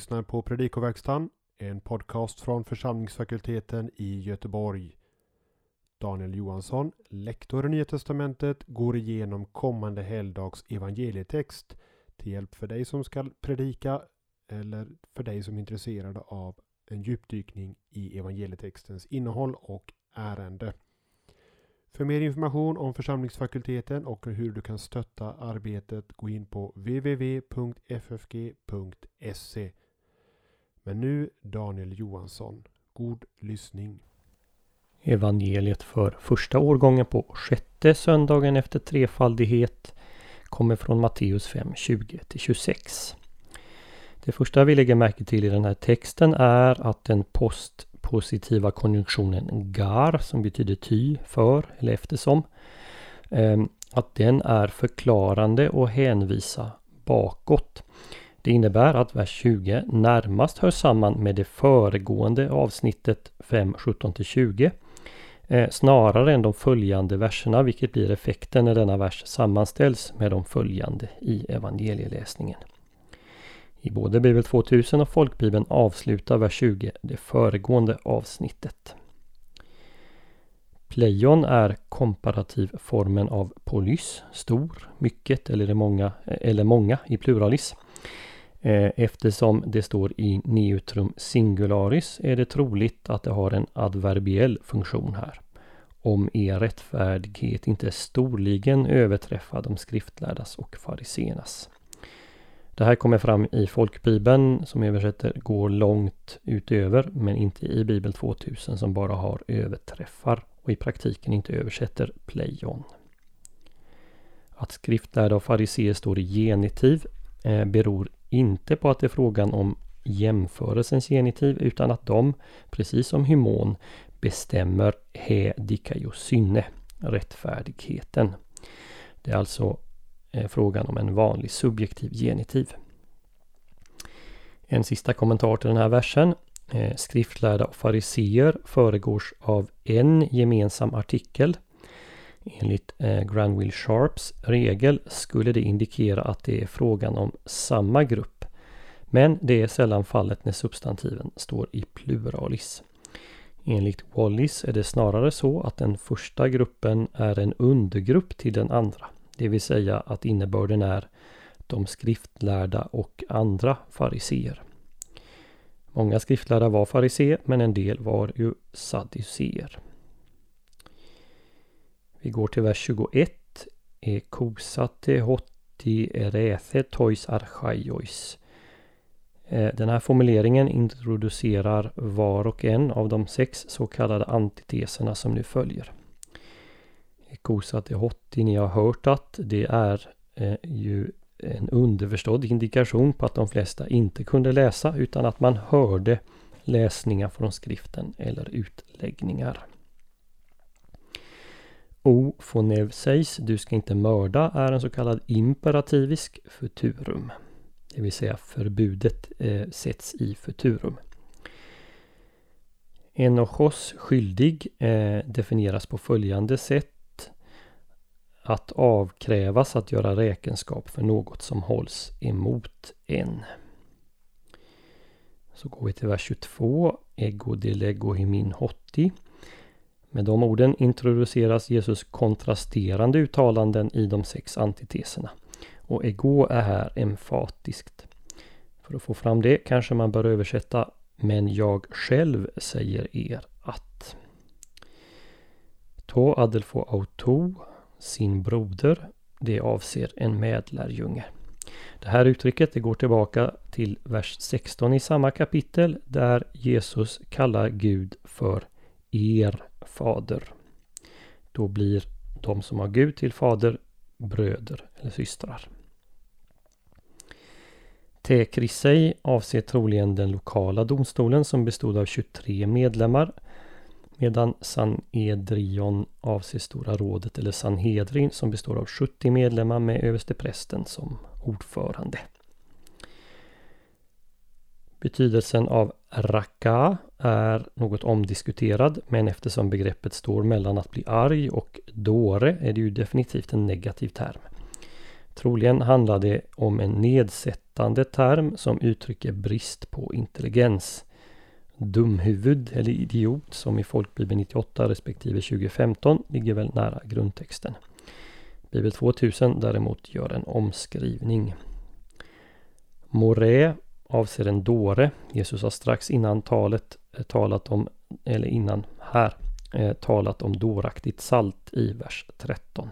lyssnar på Predikoverkstan, en podcast från församlingsfakulteten i Göteborg. Daniel Johansson, lektor i Nya Testamentet, går igenom kommande helgdags evangelietext till hjälp för dig som ska predika eller för dig som är intresserad av en djupdykning i evangelietextens innehåll och ärende. För mer information om församlingsfakulteten och hur du kan stötta arbetet gå in på www.ffg.se. Men nu Daniel Johansson. God lyssning. Evangeliet för första årgången på sjätte söndagen efter trefaldighet kommer från Matteus 5, 20-26. Det första vi lägger märke till i den här texten är att den postpositiva konjunktionen gar, som betyder ty, för eller eftersom, eh, att den är förklarande och hänvisa bakåt. Det innebär att vers 20 närmast hör samman med det föregående avsnittet 5, 17-20 eh, snarare än de följande verserna vilket blir effekten när denna vers sammanställs med de följande i evangelieläsningen. I både Bibel 2000 och Folkbibeln avslutar vers 20 det föregående avsnittet. Plejon är komparativformen av polys, stor, mycket eller många, eller många i pluralis. Eh, eftersom det står i neutrum singularis är det troligt att det har en adverbiell funktion här. Om er rättfärdighet inte storligen överträffar de skriftlärdas och fariséernas. Det här kommer fram i folkbibeln som översätter går långt utöver men inte i bibel 2000 som bara har överträffar och i praktiken inte översätter plejon. Att skriftlärda och fariseer står i genitiv eh, beror inte på att det är frågan om jämförelsens genitiv utan att de, precis som hymon, bestämmer he synne, rättfärdigheten. Det är alltså eh, frågan om en vanlig subjektiv genitiv. En sista kommentar till den här versen. Eh, skriftlärda och fariseer föregås av en gemensam artikel. Enligt eh, Granville Sharps regel skulle det indikera att det är frågan om samma grupp. Men det är sällan fallet när substantiven står i pluralis. Enligt Wallis är det snarare så att den första gruppen är en undergrupp till den andra. Det vill säga att innebörden är de skriftlärda och andra fariseer. Många skriftlärda var fariseer men en del var ju sadduceer. Vi går till vers 21. Ekosate hotti erethe tois archaiois. E, den här formuleringen introducerar var och en av de sex så kallade antiteserna som nu följer. Ekosate hotti, ni har hört att det är e, ju en underförstådd indikation på att de flesta inte kunde läsa utan att man hörde läsningar från skriften eller utläggningar. O sägs, du ska inte mörda, är en så kallad imperativisk futurum. Det vill säga förbudet eh, sätts i futurum. Enochos skyldig eh, definieras på följande sätt. Att avkrävas att göra räkenskap för något som hålls emot en. Så går vi till vers 22. Ego delego himin hotti. Med de orden introduceras Jesus kontrasterande uttalanden i de sex antiteserna. Och ego är här emfatiskt. För att få fram det kanske man bör översätta Men jag själv säger er att. To adelfo auto, sin broder, det avser en medlärjunge. Det här uttrycket det går tillbaka till vers 16 i samma kapitel där Jesus kallar Gud för er fader. Då blir de som har Gud till fader bröder eller systrar. Tekrisei avser troligen den lokala domstolen som bestod av 23 medlemmar. Medan Sanedrion avser Stora rådet eller Sanhedrin som består av 70 medlemmar med översteprästen som ordförande. Betydelsen av raka är något omdiskuterad men eftersom begreppet står mellan att bli arg och dåre är det ju definitivt en negativ term. Troligen handlar det om en nedsättande term som uttrycker brist på intelligens. Dumhuvud eller idiot som i folkbibeln 98 respektive 2015 ligger väl nära grundtexten. Bibel 2000 däremot gör en omskrivning. Morä avser en dåre. Jesus har strax innan talet eh, talat om, eller innan här, eh, talat om dåraktigt salt i vers 13.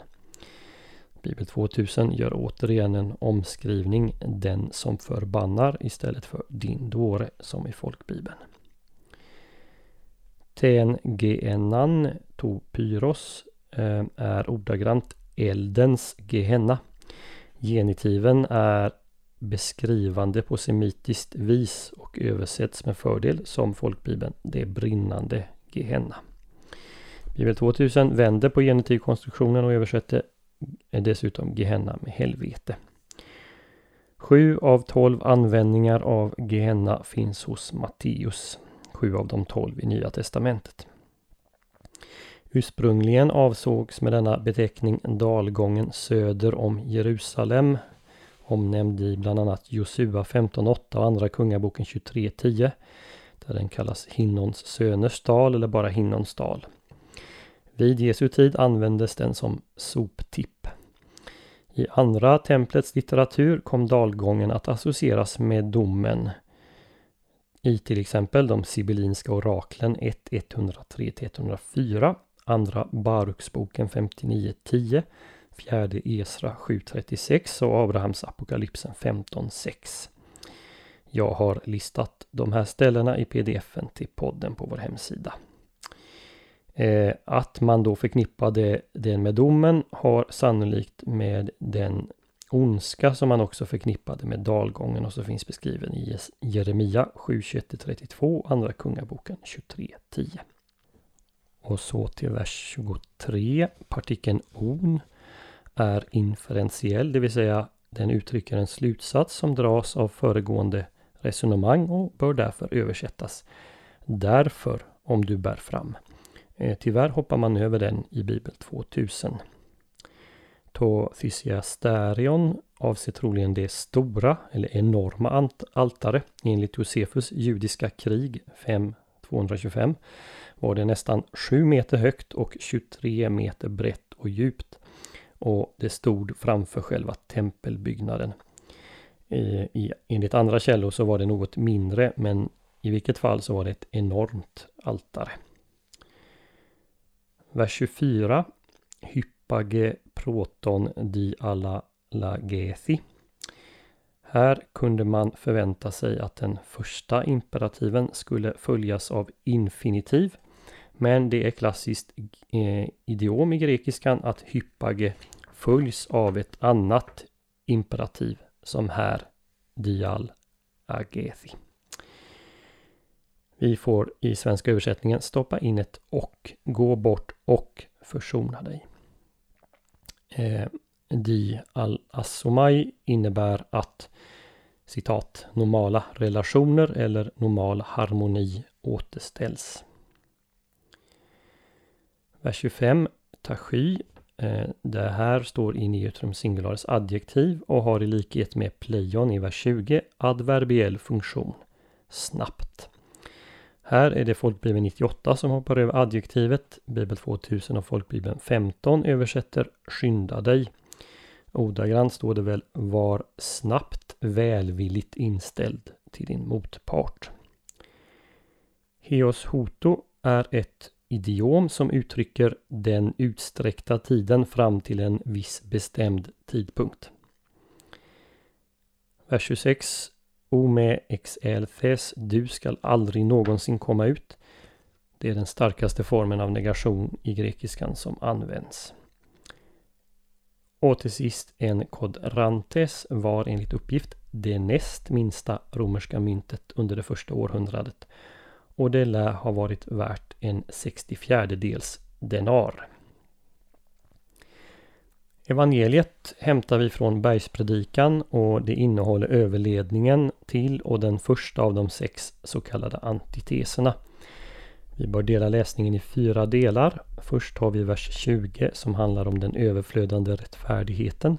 Bibel 2000 gör återigen en omskrivning, den som förbannar istället för din dåre som i folkbibeln. Ten genan to pyros eh, är ordagrant eldens gehenna. Genitiven är beskrivande på semitiskt vis och översätts med fördel som folkbibeln det brinnande Gehenna. Bibel 2000 vänder på genitivkonstruktionen och översätter dessutom Gehenna med helvete. Sju av tolv användningar av Gehenna finns hos Matteus. Sju av de tolv i Nya Testamentet. Ursprungligen avsågs med denna beteckning dalgången söder om Jerusalem omnämnd i bland annat Josua 15.8 och Andra Kungaboken 23.10 där den kallas Hinnons söners dal eller bara Hinnons dal. Vid Jesu tid användes den som soptipp. I andra templets litteratur kom dalgången att associeras med domen. I till exempel de sibyllinska oraklen 1-103-104, andra Baruksboken 59.10 Fjärde Esra 7.36 och Abrahams apokalypsen 15.6. Jag har listat de här ställena i pdfen till podden på vår hemsida. Eh, att man då förknippade den med domen har sannolikt med den ondska som man också förknippade med dalgången och så finns beskriven i Jeremia 7.21-32 Andra Kungaboken 23.10. Och så till vers 23, partikeln on är inferentiell, det vill säga den uttrycker en slutsats som dras av föregående resonemang och bör därför översättas. Därför om du bär fram. Eh, tyvärr hoppar man över den i Bibel 2000. To Thysiasterion avser troligen det stora eller enorma altare. Enligt Josefus judiska krig 5225 var det nästan 7 meter högt och 23 meter brett och djupt och det stod framför själva tempelbyggnaden. I, i, enligt andra källor så var det något mindre men i vilket fall så var det ett enormt altare. Vers 24 Hyppage proton di alla lagethi. Här kunde man förvänta sig att den första imperativen skulle följas av infinitiv men det är klassiskt eh, idiom i grekiskan att hyppage följs av ett annat imperativ som här dial agethi. Vi får i svenska översättningen stoppa in ett och, gå bort och försona dig. Eh, di al assomai innebär att citat normala relationer eller normal harmoni återställs. Vers 25. Tashi. Eh, det här står i neutrum singularis adjektiv och har i likhet med pleion i vers 20 adverbiell funktion. Snabbt. Här är det folkbibeln 98 som hoppar över adjektivet. Bibel 2000 och folkbibeln 15 översätter skynda dig. Ordagrant står det väl var snabbt välvilligt inställd till din motpart. Heos hoto är ett idiom som uttrycker den utsträckta tiden fram till en viss bestämd tidpunkt. Vers 26 Ome ex fes, du skall aldrig någonsin komma ut. Det är den starkaste formen av negation i grekiskan som används. Och till sist en kodrantes var enligt uppgift det näst minsta romerska myntet under det första århundradet och det lär ha varit värt en 64 dels denar. Evangeliet hämtar vi från Bergspredikan och det innehåller överledningen till och den första av de sex så kallade antiteserna. Vi bör dela läsningen i fyra delar. Först har vi vers 20 som handlar om den överflödande rättfärdigheten.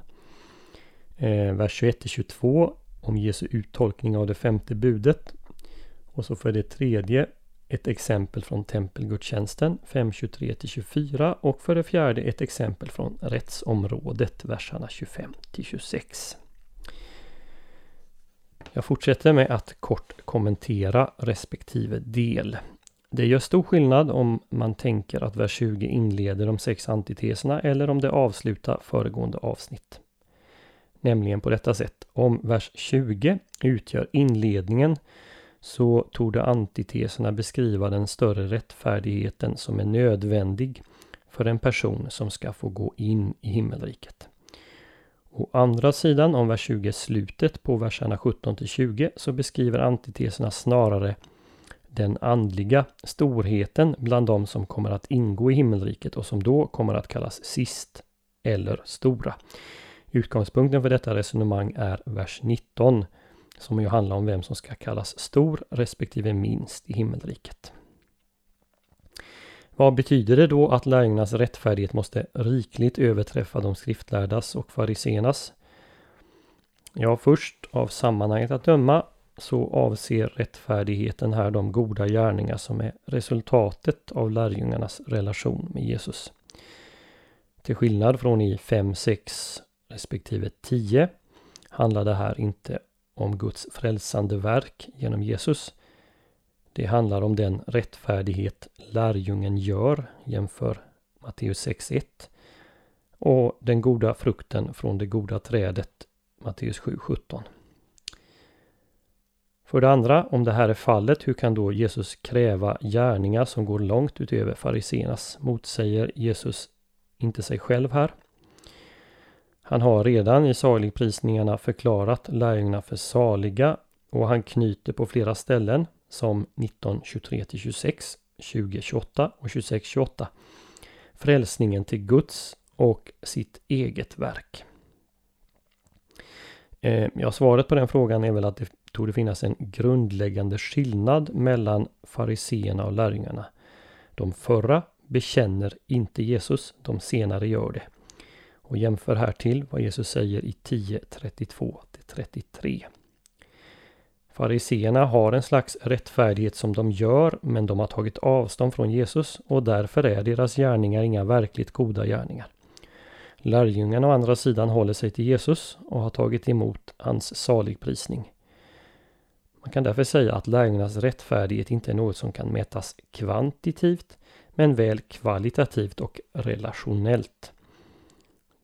Eh, vers 21-22 om Jesu uttolkning av det femte budet. Och så för det tredje ett exempel från tempelgudstjänsten 5.23-24 och för det fjärde ett exempel från rättsområdet verserna 25-26. Jag fortsätter med att kort kommentera respektive del. Det gör stor skillnad om man tänker att vers 20 inleder de sex antiteserna eller om det avslutar föregående avsnitt. Nämligen på detta sätt. Om vers 20 utgör inledningen så torde antiteserna beskriva den större rättfärdigheten som är nödvändig för en person som ska få gå in i himmelriket. Å andra sidan, om vers 20 är slutet på verserna 17 till 20, så beskriver antiteserna snarare den andliga storheten bland de som kommer att ingå i himmelriket och som då kommer att kallas sist eller stora. Utgångspunkten för detta resonemang är vers 19 som ju handlar om vem som ska kallas stor respektive minst i himmelriket. Vad betyder det då att lärjungarnas rättfärdighet måste rikligt överträffa de skriftlärdas och fariseernas? Ja, först av sammanhanget att döma så avser rättfärdigheten här de goda gärningar som är resultatet av lärjungarnas relation med Jesus. Till skillnad från i 5, 6 respektive 10 handlar det här inte om Guds frälsande verk genom Jesus. Det handlar om den rättfärdighet lärjungen gör jämför Matteus 6.1 och den goda frukten från det goda trädet Matteus 7.17. För det andra, om det här är fallet, hur kan då Jesus kräva gärningar som går långt utöver fariseernas? Motsäger Jesus inte sig själv här? Han har redan i saligprisningarna förklarat lärjungarna för saliga och han knyter på flera ställen som 19.23-26, 20.28 och 26.28 frälsningen till Guds och sitt eget verk. Eh, ja, svaret på den frågan är väl att det tog finnas en grundläggande skillnad mellan fariseerna och lärjungarna. De förra bekänner inte Jesus, de senare gör det och jämför här till vad Jesus säger i 10.32-33. Fariseerna har en slags rättfärdighet som de gör men de har tagit avstånd från Jesus och därför är deras gärningar inga verkligt goda gärningar. Lärjungarna å andra sidan håller sig till Jesus och har tagit emot hans saligprisning. Man kan därför säga att lärjungarnas rättfärdighet inte är något som kan mätas kvantitativt men väl kvalitativt och relationellt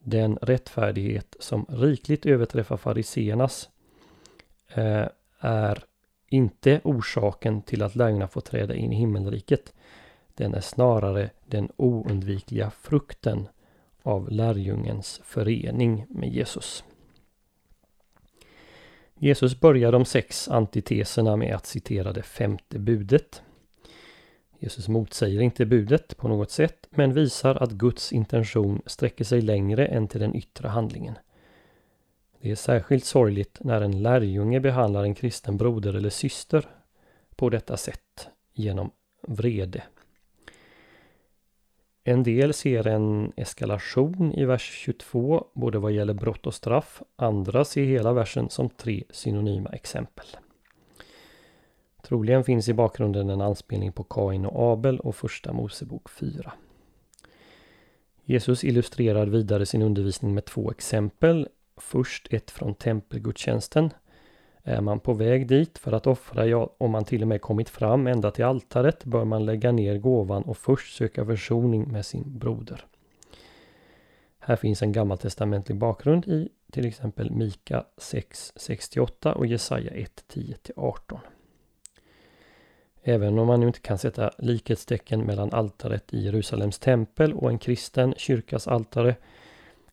den rättfärdighet som rikligt överträffar fariseernas eh, är inte orsaken till att lärjungarna får träda in i himmelriket. Den är snarare den oundvikliga frukten av lärjungens förening med Jesus. Jesus börjar de sex antiteserna med att citera det femte budet. Jesus motsäger inte budet på något sätt men visar att Guds intention sträcker sig längre än till den yttre handlingen. Det är särskilt sorgligt när en lärjunge behandlar en kristen broder eller syster på detta sätt genom vrede. En del ser en eskalation i vers 22 både vad gäller brott och straff. Andra ser hela versen som tre synonyma exempel. Troligen finns i bakgrunden en anspelning på Kain och Abel och Första Mosebok 4. Jesus illustrerar vidare sin undervisning med två exempel. Först ett från tempelgudstjänsten. Är man på väg dit för att offra, ja, om man till och med kommit fram ända till altaret, bör man lägga ner gåvan och först söka försoning med sin broder. Här finns en gammaltestamentlig bakgrund i till exempel Mika 6.68 och Jesaja 1.10-18. Även om man nu inte kan sätta likhetstecken mellan altaret i Jerusalems tempel och en kristen kyrkas altare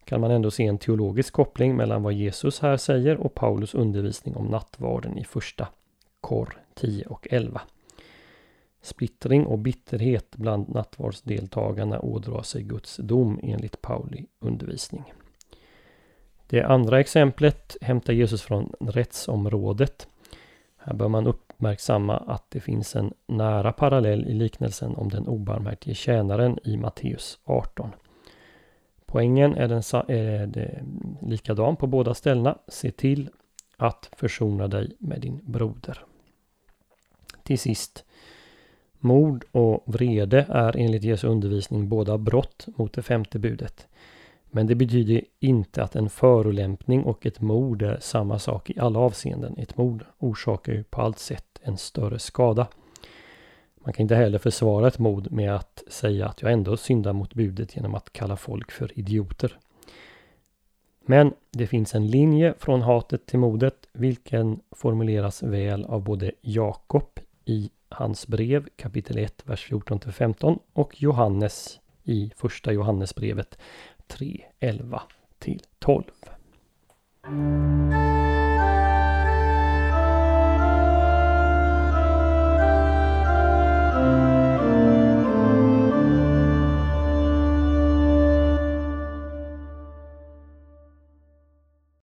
kan man ändå se en teologisk koppling mellan vad Jesus här säger och Paulus undervisning om nattvarden i första Kor 10 och 11. Splittring och bitterhet bland nattvardsdeltagarna ådrar sig Guds dom enligt Pauli undervisning. Det andra exemplet hämtar Jesus från rättsområdet. Här bör man upp uppmärksamma att det finns en nära parallell i liknelsen om den obarmhärtige tjänaren i Matteus 18. Poängen är, den, är det likadan på båda ställena. Se till att försona dig med din broder. Till sist. Mord och vrede är enligt Jesu undervisning båda brott mot det femte budet. Men det betyder inte att en förolämpning och ett mord är samma sak i alla avseenden. Ett mord orsakar ju på allt sätt en större skada. Man kan inte heller försvara ett mod med att säga att jag ändå syndar mot budet genom att kalla folk för idioter. Men det finns en linje från hatet till modet vilken formuleras väl av både Jakob i hans brev kapitel 1, vers 14 15 och Johannes i första Johannesbrevet 3, 11 till 12.